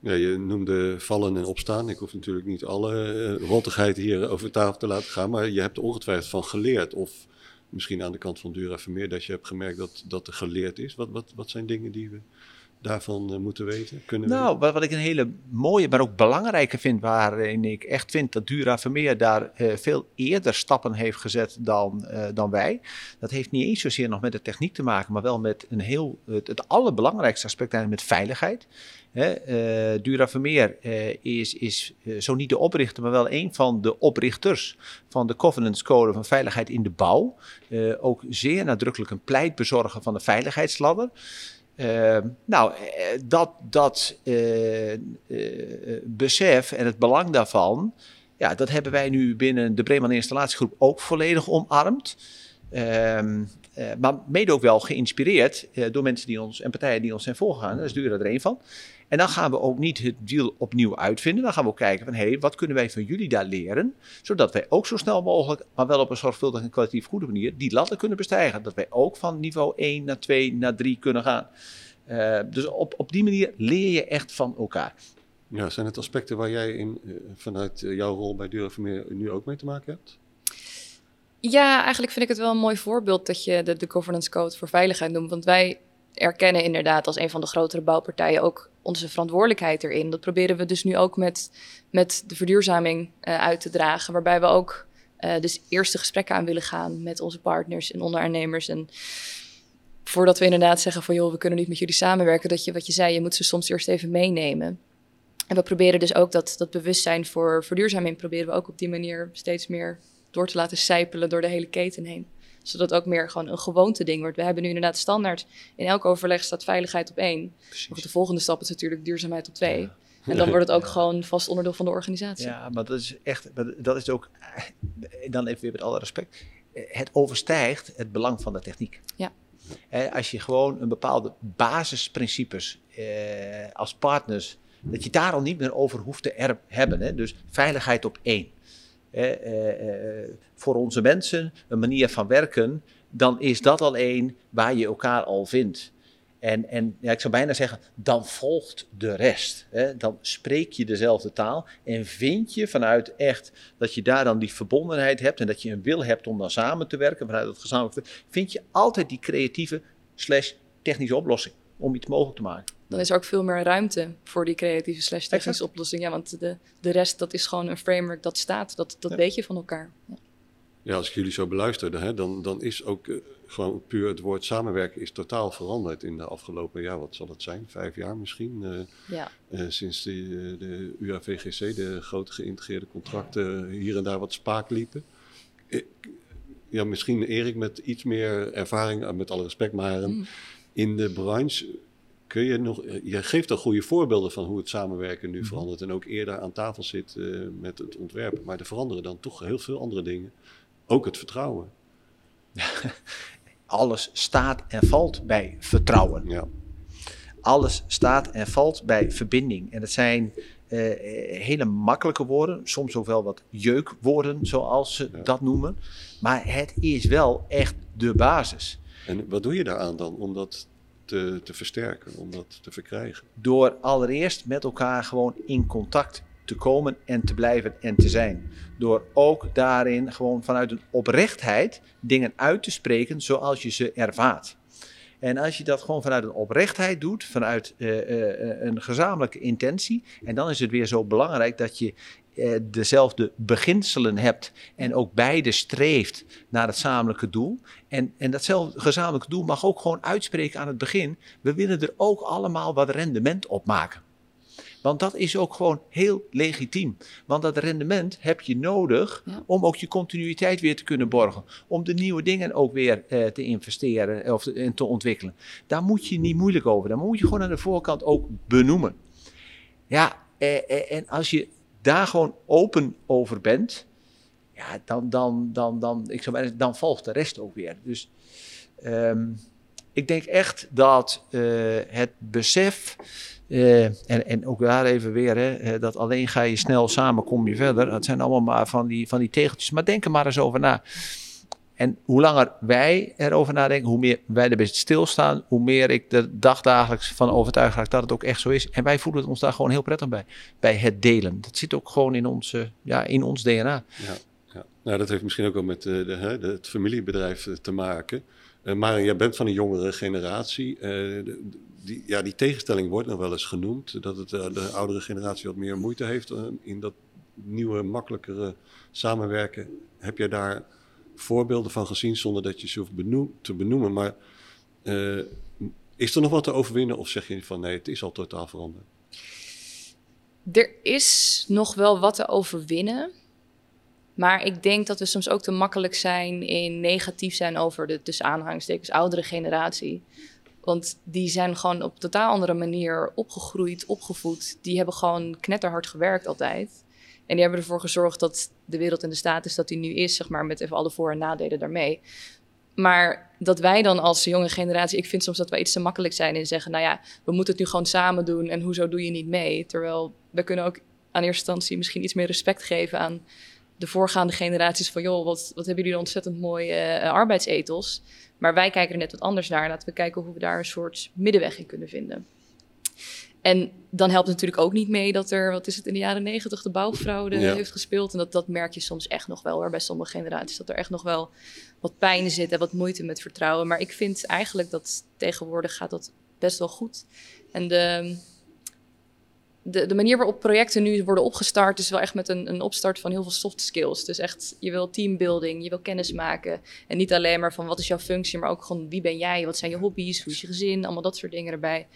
Ja, je noemde vallen en opstaan. Ik hoef natuurlijk niet alle uh, rottigheid hier over tafel te laten gaan, maar je hebt er ongetwijfeld van geleerd. Of misschien aan de kant van Dura Vermeer dat je hebt gemerkt dat, dat er geleerd is. Wat, wat, wat zijn dingen die we daarvan uh, moeten weten? Kunnen nou, wat, wat, ik een hele mooie, maar ook belangrijke vind, waarin ik echt vind dat Dura Vermeer daar uh, veel eerder stappen heeft gezet dan, uh, dan wij. Dat heeft niet eens zozeer nog met de techniek te maken, maar wel met een heel, het, het allerbelangrijkste aspect eigenlijk met veiligheid. Hè, uh, Dura Vermeer is, is zo niet de oprichter, maar wel een van de oprichters van de Covenants Code van Veiligheid in de Bouw. ook zeer nadrukkelijk een pleitbezorger van de veiligheidsladder. Nou, dat, dat besef en het belang daarvan, ja, dat hebben wij nu binnen de Bremen Installatiegroep ook volledig omarmd. Uh, maar mede ook wel geïnspireerd door mensen die ons en partijen die ons zijn voorgegaan. Daar is Dura er een van. En dan gaan we ook niet het wiel opnieuw uitvinden. Dan gaan we ook kijken van, hé, hey, wat kunnen wij van jullie daar leren? Zodat wij ook zo snel mogelijk, maar wel op een zorgvuldige en kwalitatief goede manier, die latten kunnen bestijgen. Dat wij ook van niveau 1 naar 2 naar 3 kunnen gaan. Uh, dus op, op die manier leer je echt van elkaar. Ja, zijn het aspecten waar jij in, vanuit jouw rol bij Dura Vermeer nu ook mee te maken hebt? Ja, eigenlijk vind ik het wel een mooi voorbeeld dat je de, de governance code voor veiligheid noemt. Want wij erkennen inderdaad als een van de grotere bouwpartijen ook onze verantwoordelijkheid erin. Dat proberen we dus nu ook met, met de verduurzaming uh, uit te dragen. Waarbij we ook uh, dus eerste gesprekken aan willen gaan met onze partners en onderaannemers. En voordat we inderdaad zeggen van joh, we kunnen niet met jullie samenwerken. Dat je wat je zei, je moet ze soms eerst even meenemen. En we proberen dus ook dat, dat bewustzijn voor verduurzaming proberen we ook op die manier steeds meer door te laten sijpelen door de hele keten heen. Zodat het ook meer gewoon een gewoonte ding wordt. We hebben nu inderdaad standaard, in elk overleg staat veiligheid op één. De volgende stap is natuurlijk duurzaamheid op twee. Ja. En dan wordt het ook ja. gewoon vast onderdeel van de organisatie. Ja, maar dat is echt, dat is ook, dan even weer met alle respect, het overstijgt het belang van de techniek. Ja. Als je gewoon een bepaalde basisprincipes eh, als partners, dat je daar al niet meer over hoeft te hebben. Hè? Dus veiligheid op één voor onze mensen een manier van werken, dan is dat al een waar je elkaar al vindt. En, en ja, ik zou bijna zeggen, dan volgt de rest. Hè? Dan spreek je dezelfde taal en vind je vanuit echt dat je daar dan die verbondenheid hebt en dat je een wil hebt om dan samen te werken vanuit het gezamenlijk, vind je altijd die creatieve slash technische oplossing om iets mogelijk te maken dan is er ook veel meer ruimte voor die creatieve slash technische oplossing. Ja, want de, de rest, dat is gewoon een framework dat staat. Dat, dat ja. weet je van elkaar. Ja. ja, als ik jullie zo beluisterde, hè, dan, dan is ook uh, gewoon puur het woord samenwerken is totaal veranderd in de afgelopen, ja, wat zal het zijn? Vijf jaar misschien? Uh, ja. Uh, sinds de, de UAVGC, de grote geïntegreerde contracten, hier en daar wat spaak liepen. Ik, ja, misschien Erik met iets meer ervaring, met alle respect, maar mm. in de branche Kun je nog, je geeft al goede voorbeelden van hoe het samenwerken nu -hmm. verandert en ook eerder aan tafel zit uh, met het ontwerpen. Maar er veranderen dan toch heel veel andere dingen. Ook het vertrouwen. Alles staat en valt bij vertrouwen. Ja. Alles staat en valt bij verbinding. En dat zijn uh, hele makkelijke woorden, soms ook wel wat jeukwoorden, zoals ze ja. dat noemen. Maar het is wel echt de basis. En wat doe je daaraan dan om dat te, te versterken, om dat te verkrijgen? Door allereerst met elkaar gewoon in contact te komen en te blijven en te zijn. Door ook daarin gewoon vanuit een oprechtheid dingen uit te spreken zoals je ze ervaart. En als je dat gewoon vanuit een oprechtheid doet, vanuit uh, uh, een gezamenlijke intentie, en dan is het weer zo belangrijk dat je dezelfde beginselen hebt en ook beide streeft naar het gezamenlijke doel. En, en datzelfde gezamenlijke doel mag ook gewoon uitspreken aan het begin. We willen er ook allemaal wat rendement op maken. Want dat is ook gewoon heel legitiem. Want dat rendement heb je nodig ja. om ook je continuïteit weer te kunnen borgen. Om de nieuwe dingen ook weer uh, te investeren of te, te ontwikkelen. Daar moet je niet moeilijk over. Daar moet je gewoon aan de voorkant ook benoemen. Ja, eh, en als je daar gewoon open over bent, ja, dan, dan, dan, dan, ik zou, dan volgt de rest ook weer. Dus um, ik denk echt dat uh, het besef, uh, en, en ook daar even weer, hè, dat alleen ga je snel samen, kom je verder. Dat zijn allemaal maar van die, van die tegeltjes. Maar denk er maar eens over na. En hoe langer wij erover nadenken, hoe meer wij erbij stilstaan, hoe meer ik er dagdagelijks van overtuigd raak dat het ook echt zo is. En wij voelen ons daar gewoon heel prettig bij. Bij het delen. Dat zit ook gewoon in, onze, ja, in ons DNA. Ja, ja. Nou, dat heeft misschien ook wel met de, het familiebedrijf eh, te maken. Uh, maar jij bent van een jongere generatie. Die, ja, die tegenstelling wordt nog wel eens genoemd. Dat het, de oudere generatie wat meer moeite heeft in dat nieuwe, makkelijkere samenwerken. Heb jij daar voorbeelden van gezien zonder dat je ze hoeft te benoemen. Maar uh, is er nog wat te overwinnen of zeg je van nee, het is al totaal veranderd? Er is nog wel wat te overwinnen. Maar ik denk dat we soms ook te makkelijk zijn in negatief zijn over de tussen aanhalingstekens oudere generatie. Want die zijn gewoon op een totaal andere manier opgegroeid, opgevoed. Die hebben gewoon knetterhard gewerkt altijd. En die hebben ervoor gezorgd dat de wereld in de staat is dat die nu is, zeg maar, met even alle voor- en nadelen daarmee. Maar dat wij dan als jonge generatie, ik vind soms dat wij iets te makkelijk zijn in zeggen, nou ja, we moeten het nu gewoon samen doen en hoezo doe je niet mee? Terwijl we kunnen ook aan eerste instantie misschien iets meer respect geven aan de voorgaande generaties van, joh, wat, wat hebben jullie een ontzettend mooie uh, arbeidsethos. Maar wij kijken er net wat anders naar. Laten we kijken hoe we daar een soort middenweg in kunnen vinden. En dan helpt het natuurlijk ook niet mee dat er, wat is het, in de jaren negentig de bouwfraude heeft gespeeld. En dat, dat merk je soms echt nog wel hoor, bij sommige generaties. Dat er echt nog wel wat pijn zit en wat moeite met vertrouwen. Maar ik vind eigenlijk dat tegenwoordig gaat dat best wel goed. En de, de, de manier waarop projecten nu worden opgestart is wel echt met een, een opstart van heel veel soft skills. Dus echt, je wil teambuilding, je wil kennis maken. En niet alleen maar van wat is jouw functie, maar ook gewoon wie ben jij, wat zijn je hobby's, hoe is je gezin, allemaal dat soort dingen erbij.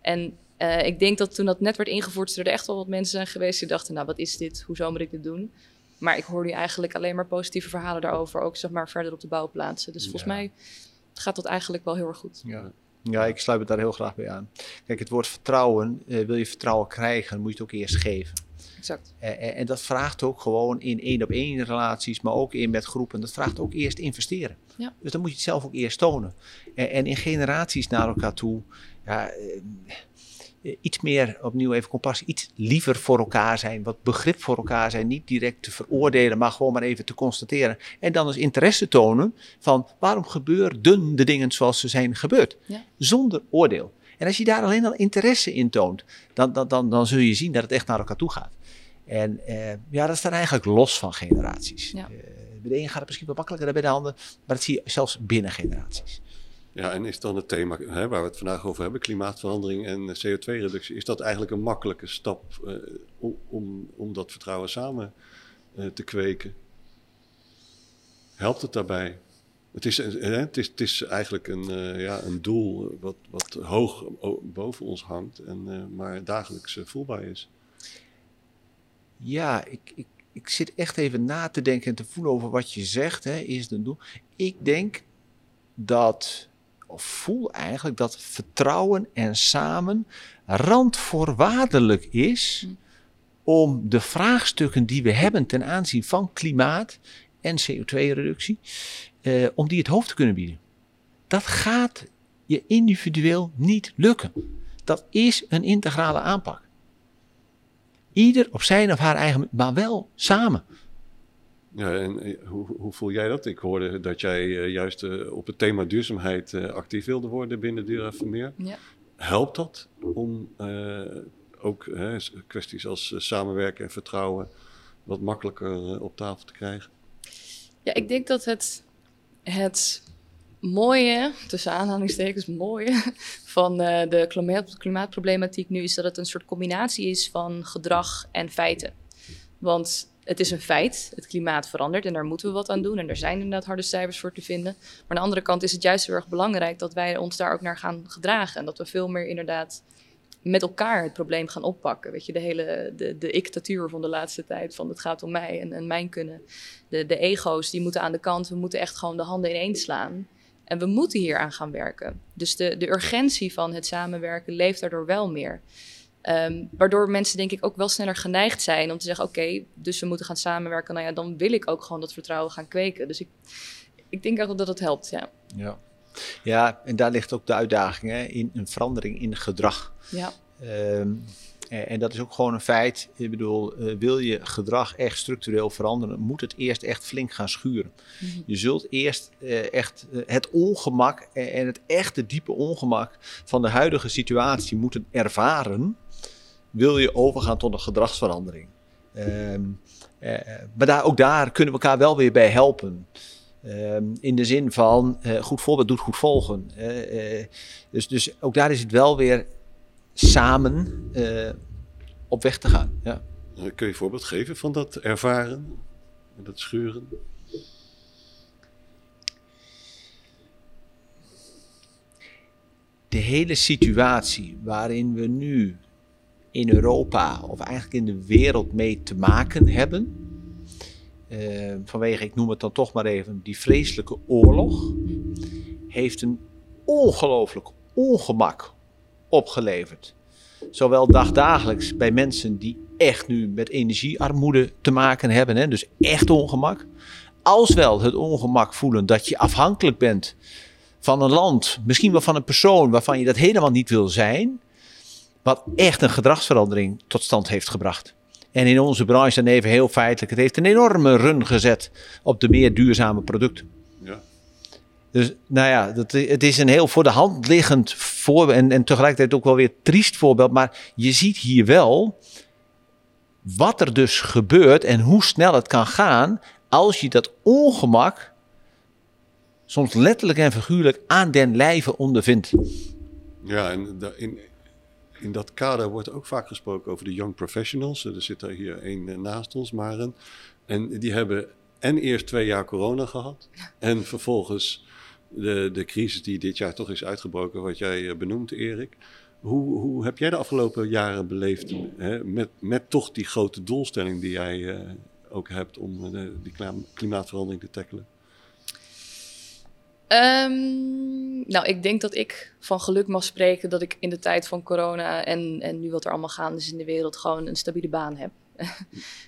En uh, ik denk dat toen dat net werd ingevoerd, er echt wel wat mensen zijn geweest die dachten, nou wat is dit, hoezo moet ik dit doen? Maar ik hoor nu eigenlijk alleen maar positieve verhalen daarover, ook zeg maar verder op de bouwplaatsen. Dus volgens mij gaat dat eigenlijk wel heel erg goed. Ja. Ja, ik sluit het daar heel graag bij aan. Kijk, het woord vertrouwen, uh, wil je vertrouwen krijgen, moet je het ook eerst geven. Exact. Uh, en dat vraagt ook gewoon in één op één relaties, maar ook in met groepen. Dat vraagt ook eerst investeren. Ja. Dus dan moet je het zelf ook eerst tonen. en in generaties naar elkaar toe. Ja, eh, iets meer, opnieuw even compassie, iets liever voor elkaar zijn, wat begrip voor elkaar zijn, niet direct te veroordelen, maar gewoon maar even te constateren. En dan eens interesse tonen van waarom gebeurden de dingen zoals ze zijn gebeurd, ja. zonder oordeel. En als je daar alleen al interesse in toont, dan, dan, dan, dan zul je zien dat het echt naar elkaar toe gaat. En eh, ja, dat staat eigenlijk los van generaties. Ja. Uh, bij de een gaat het misschien wat makkelijker dan bij de ander, maar dat zie je zelfs binnen generaties. Ja, en is dan het thema hè, waar we het vandaag over hebben, klimaatverandering en CO2-reductie, is dat eigenlijk een makkelijke stap uh, om, om dat vertrouwen samen uh, te kweken? Helpt het daarbij? Het is, uh, het is, het is eigenlijk een, ja, een doel wat, wat hoog boven ons hangt, en, maar dagelijks voelbaar is. Ja, ik, ik, ik zit echt even na te denken en te voelen over wat je zegt. Hè, is het een doel? Ik denk dat of voel eigenlijk dat vertrouwen en samen randvoorwaardelijk is om de vraagstukken die we hebben ten aanzien van klimaat en CO2-reductie, eh, om die het hoofd te kunnen bieden. Dat gaat je individueel niet lukken. Dat is een integrale aanpak. Ieder op zijn of haar eigen, maar wel samen. Ja, en eh, hoe, hoe, voel jij dat? Ik hoorde dat jij uh, juist uh, op het thema duurzaamheid uh, actief wilde worden binnen Dura Vermeer. Ja. Helpt dat om ook kwesties als samenwerken en vertrouwen wat makkelijker op tafel te krijgen? Ja, ik denk dat het, het mooie, tussen aanhalingstekens mooie, van de klimaat, klimaatproblematiek nu is dat het een soort combinatie is van gedrag en feiten. Want het is een feit, het klimaat verandert en daar moeten we wat aan doen. En er zijn inderdaad harde cijfers voor te vinden. Maar aan de andere kant is het juist heel erg belangrijk dat wij ons daar ook naar gaan gedragen. En dat we veel meer inderdaad met elkaar het probleem gaan oppakken. Weet je, de hele de, de dictatuur van de laatste tijd, van het gaat om mij en, en mijn kunnen. De, de ego's, die moeten aan de kant. We moeten echt gewoon de handen ineen slaan. En we moeten hier aan gaan werken. Dus de, de urgentie van het samenwerken leeft daardoor wel meer. Um, waardoor mensen denk ik ook wel sneller geneigd zijn om te zeggen: oké, okay, dus we moeten gaan samenwerken. Nou ja, dan wil ik ook gewoon dat vertrouwen gaan kweken. Dus ik, ik denk ook dat het helpt. Ja. ja. Ja, en daar ligt ook de uitdaging hè, in een verandering in gedrag. Ja. Ehm, en, en dat is ook gewoon een feit. Ik bedoel, eh, wil je gedrag echt structureel veranderen, moet het eerst echt flink gaan schuren. Mhm. Je zult eerst eh, echt eh, het ongemak en, en het echte diepe ongemak van de huidige situatie moeten ervaren. Wil je overgaan tot een gedragsverandering? Ehm, eh, maar daar, ook daar kunnen we elkaar wel weer bij helpen. Ehm, in de zin van eh, goed voorbeeld doet goed volgen. Eh, dus, dus ook daar is het wel weer samen op weg te gaan. Ja. Kun je een voorbeeld geven van dat ervaren, dat schuren? De hele situatie waarin we nu in Europa of eigenlijk in de wereld mee te maken hebben. eh, vanwege, ik noem het dan toch maar even, die vreselijke oorlog. Heeft een ongelooflijk ongemak opgeleverd. Zowel dagdagelijks bij mensen die echt nu met energiearmoede te maken hebben, hè, dus echt ongemak. Als wel het ongemak voelen dat je afhankelijk bent van een land, misschien wel van een persoon waarvan je dat helemaal niet wil zijn. Wat echt een gedragsverandering tot stand heeft gebracht. En in onze branche dan even heel feitelijk, het heeft een enorme run gezet op de meer duurzame producten. Ja. Dus nou ja, dat, het is een heel voor de hand liggend voorbeeld en, en tegelijkertijd ook wel weer triest voorbeeld. Maar je ziet hier wel wat er dus gebeurt en hoe snel het kan gaan als je dat ongemak soms letterlijk en figuurlijk aan den lijve ondervindt. Ja, en in, in dat kader wordt ook vaak gesproken over de young professionals. Er zit er hier één eh, naast ons, Maren. En die hebben en eerst twee jaar corona gehad. En vervolgens de, de crisis die dit jaar toch is uitgebroken, wat jij eh, benoemt, Erik. Hoe, hoe heb jij de afgelopen jaren beleefd hè, met, met toch die grote doelstelling die jij eh, ook hebt om die klimaatverandering te tackelen? Ehm, nou, ik denk dat ik van geluk mag spreken dat ik in de tijd van corona en, en nu wat er allemaal gaande is in de wereld gewoon een stabiele baan heb.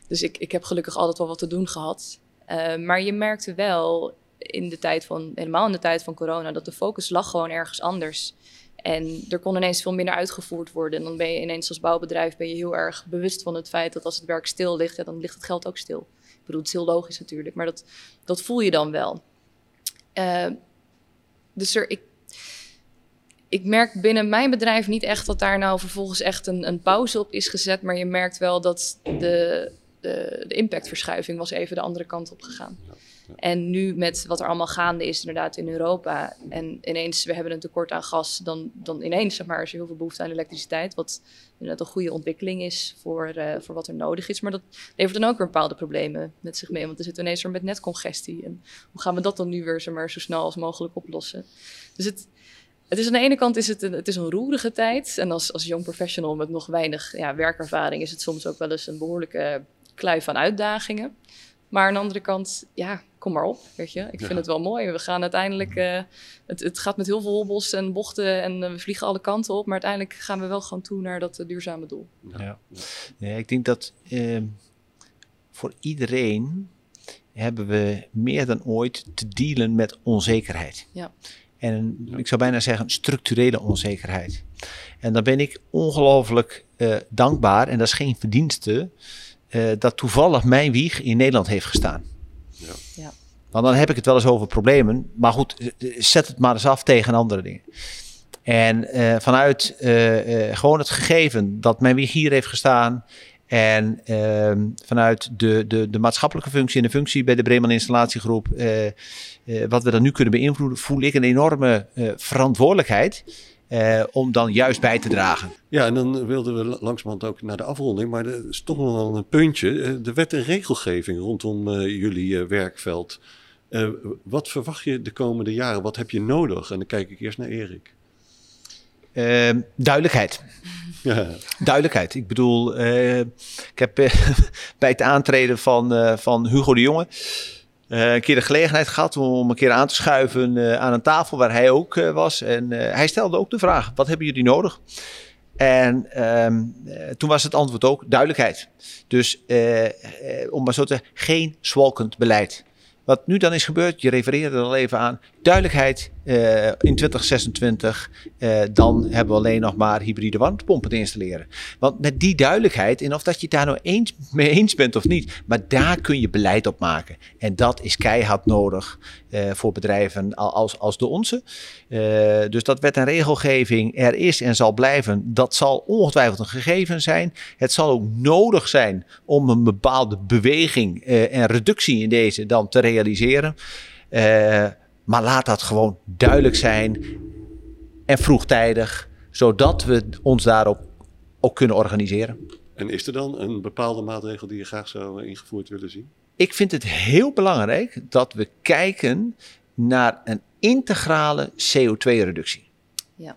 dus ik, ik heb gelukkig altijd wel wat te doen gehad. Eh, maar je merkte wel in de tijd van, helemaal in de tijd van corona, dat de focus lag gewoon ergens anders. En er kon ineens veel minder uitgevoerd worden. En dan ben je ineens als bouwbedrijf ben je heel erg bewust van het feit dat als het werk stil ligt, ja, dan ligt het geld ook stil. Ik bedoel, het is heel logisch natuurlijk, maar dat, dat voel je dan wel. Eh, dus er, ik, ik merk binnen mijn bedrijf niet echt dat daar nou vervolgens echt een, een pauze op is gezet. Maar je merkt wel dat de, de, de impactverschuiving was even de andere kant op gegaan. En nu met wat er allemaal gaande is inderdaad in Europa. En ineens, we hebben een tekort aan gas. Dan, dan ineens zeg maar, is er heel veel behoefte aan elektriciteit. Wat inderdaad een goede ontwikkeling is voor, eh, voor wat er nodig is. Maar dat levert dan ook weer bepaalde problemen met zich mee. Want dan zitten ineens weer met netcongestie. En hoe gaan we dat dan nu weer zeg maar, zo snel als mogelijk oplossen? Dus het, het is aan de ene kant is het een, het is een roerige tijd. En als, als young professional met nog weinig ja, werkervaring is het soms ook wel eens een behoorlijke klui van uitdagingen. Maar aan de andere kant, ja, kom maar op, weet je. Ik vind het wel mooi. We gaan uiteindelijk, eh, het, het gaat met heel veel hobbels en bochten en eh, we vliegen alle kanten op. Maar uiteindelijk gaan we wel gewoon toe naar dat eh, duurzame doel. Ja. Ja, ik denk dat ehm, voor iedereen hebben we meer dan ooit te dealen met onzekerheid. Ja. En ik zou bijna zeggen structurele onzekerheid. En dan ben ik ongelooflijk eh, dankbaar, en dat is geen verdienste, eh, dat toevallig mijn wieg in Nederland heeft gestaan. Ja. Ja. Want dan heb ik het wel eens over problemen. Maar goed, eh, zet het maar eens af tegen andere dingen. En eh, vanuit eh, eh, gewoon het gegeven dat mijn wieg hier heeft gestaan. En ehm, vanuit de, de, de maatschappelijke functie en de functie bij de Bremen Installatiegroep. eh, eh, wat we dan nu kunnen beïnvloeden, voel ik een enorme eh, verantwoordelijkheid. Eh, om dan juist bij te dragen. Ja, en dan wilden we la- langzamerhand ook naar de afronding. Maar er is toch nog wel een puntje. Eh, De wet en regelgeving rondom eh, jullie werkveld. Wat verwacht je de komende jaren? Wat heb je nodig? En dan kijk ik eerst naar Erik. Ehm, duidelijkheid. Ja, Duidelijkheid. Ik bedoel, ik heb bij het aantreden van, van Hugo de Jonge eh, een keer de gelegenheid gehad om een keer aan te schuiven eh, aan een tafel waar hij ook eh, was. En hij stelde ook de vraag: wat hebben jullie nodig? En ehm, eh, toen was het antwoord ook duidelijkheid. Dus om maar zo te geen zwalkend beleid. Wat nu dan is gebeurd, je refereerde er al even aan, duidelijkheid uh, in 2026, uh, dan hebben we alleen nog maar hybride warmtepompen te installeren. Want met die duidelijkheid, en of dat je het daar nou eens mee eens bent of niet, maar daar kun je beleid op maken. En dat is keihard nodig uh, voor bedrijven als, als de onze. dus dat wet en regelgeving er is en zal blijven, dat zal ongetwijfeld een gegeven zijn. Het zal ook nodig zijn om een bepaalde beweging en reductie in deze dan te realiseren. Maar laat dat gewoon duidelijk zijn en vroegtijdig, zodat we ons daarop ook kunnen organiseren. En is er dan een bepaalde maatregel die je graag zou ingevoerd willen zien? Ik vind het heel belangrijk dat we kijken naar een integrale CO2-reductie. Ja.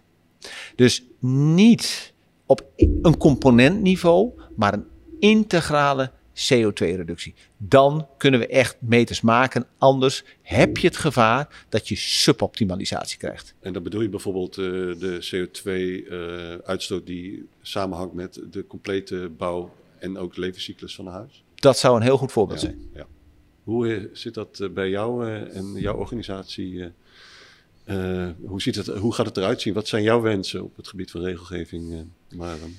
Dus niet op een componentniveau, maar een integrale CO2-reductie. Dan kunnen we echt meters maken. Anders heb je het gevaar dat je suboptimalisatie krijgt. En dan bedoel je bijvoorbeeld uh, de CO2-uitstoot uh, die samenhangt met de complete bouw en ook levenscyclus van een huis? Dat zou een heel goed voorbeeld ja, zijn. Ja. Hoe uh, zit dat eh, bij jou en jouw organisatie? hoe, ziet het, hoe gaat het eruit zien? Wat zijn jouw wensen op het gebied van regelgeving, Maren?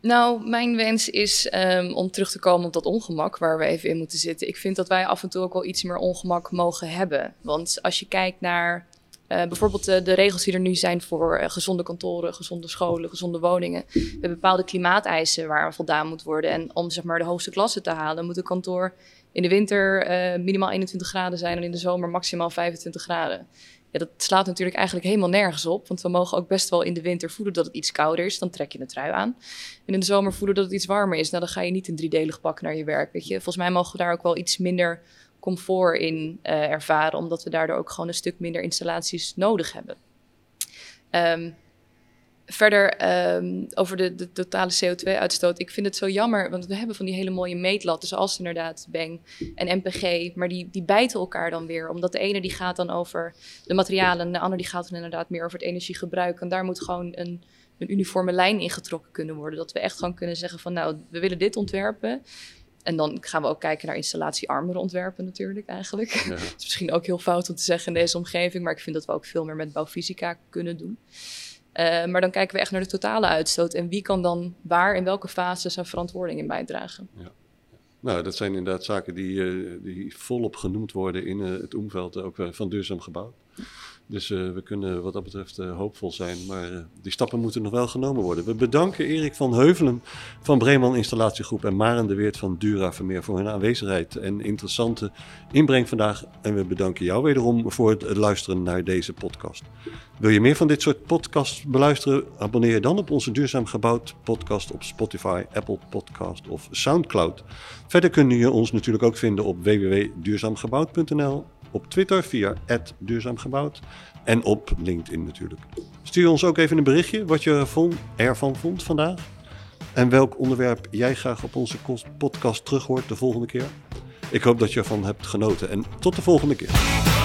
Nou, mijn wens is um, om terug te komen op dat ongemak waar we even in moeten zitten. Ik vind dat wij af en toe ook wel iets meer ongemak mogen hebben. Want als je kijkt naar uh, bijvoorbeeld de, de, regels die er nu zijn voor uh, gezonde kantoren, gezonde scholen, gezonde woningen. We hebben bepaalde klimaateisen waar voldaan moet worden. En om zeg maar de hoogste klasse te halen, moet een kantoor in de winter minimaal 21 graden zijn en in de zomer maximaal 25 graden dat slaat natuurlijk eigenlijk helemaal nergens op. Want we mogen ook best wel in de winter voelen dat het iets kouder is. Dan trek je een trui aan. En in de zomer voelen dat het iets warmer is. Nou, dan ga je niet een driedelig pak naar je werk. Weet je? Volgens mij mogen we daar ook wel iets minder comfort in uh, ervaren. Omdat we daardoor ook gewoon een stuk minder installaties nodig hebben. Um, Verder um, over de, de, totale CO2-uitstoot. Ik vind het zo jammer, want we hebben van die hele mooie meetlatten, zoals inderdaad Beng en MPG. Maar die, die bijten elkaar dan weer, omdat de ene die gaat dan over de materialen en de andere die gaat dan inderdaad meer over het energiegebruik. En daar moet gewoon een, een uniforme lijn in getrokken kunnen worden. Dat we echt gewoon kunnen zeggen van nou, we willen dit ontwerpen. En dan gaan we ook kijken naar installatiearmere ontwerpen natuurlijk eigenlijk. Ja. Het is misschien ook heel fout om te zeggen in deze omgeving, maar ik vind dat we ook veel meer met bouwfysica kunnen doen. Uh, maar dan kijken we echt naar de totale uitstoot en wie kan dan waar in welke fase zijn verantwoording in bijdragen. Ja. Nou, dat zijn inderdaad zaken die, uh, die volop genoemd worden in uh, het omveld ook van duurzaam gebouw. Dus uh, we kunnen wat dat betreft uh, hoopvol zijn. Maar uh, die stappen moeten nog wel genomen worden. We bedanken Erik van Heuvelen van Breeman Installatiegroep en Maren de Weert van Dura Vermeer voor hun aanwezigheid en interessante inbreng vandaag. En we bedanken jou wederom voor het luisteren naar deze podcast. Wil je meer van dit soort podcasts beluisteren? Abonneer je dan op onze Duurzaam Gebouwd podcast op Spotify, Apple Podcast of Soundcloud. Verder kun je ons natuurlijk ook vinden op www.duurzaamgebouwd.nl op Twitter via duurzaamgebouwd en op LinkedIn natuurlijk. Stuur ons ook even een berichtje wat je ervan vond vandaag. En welk onderwerp jij graag op onze podcast terug hoort de volgende keer. Ik hoop dat je ervan hebt genoten en tot de volgende keer.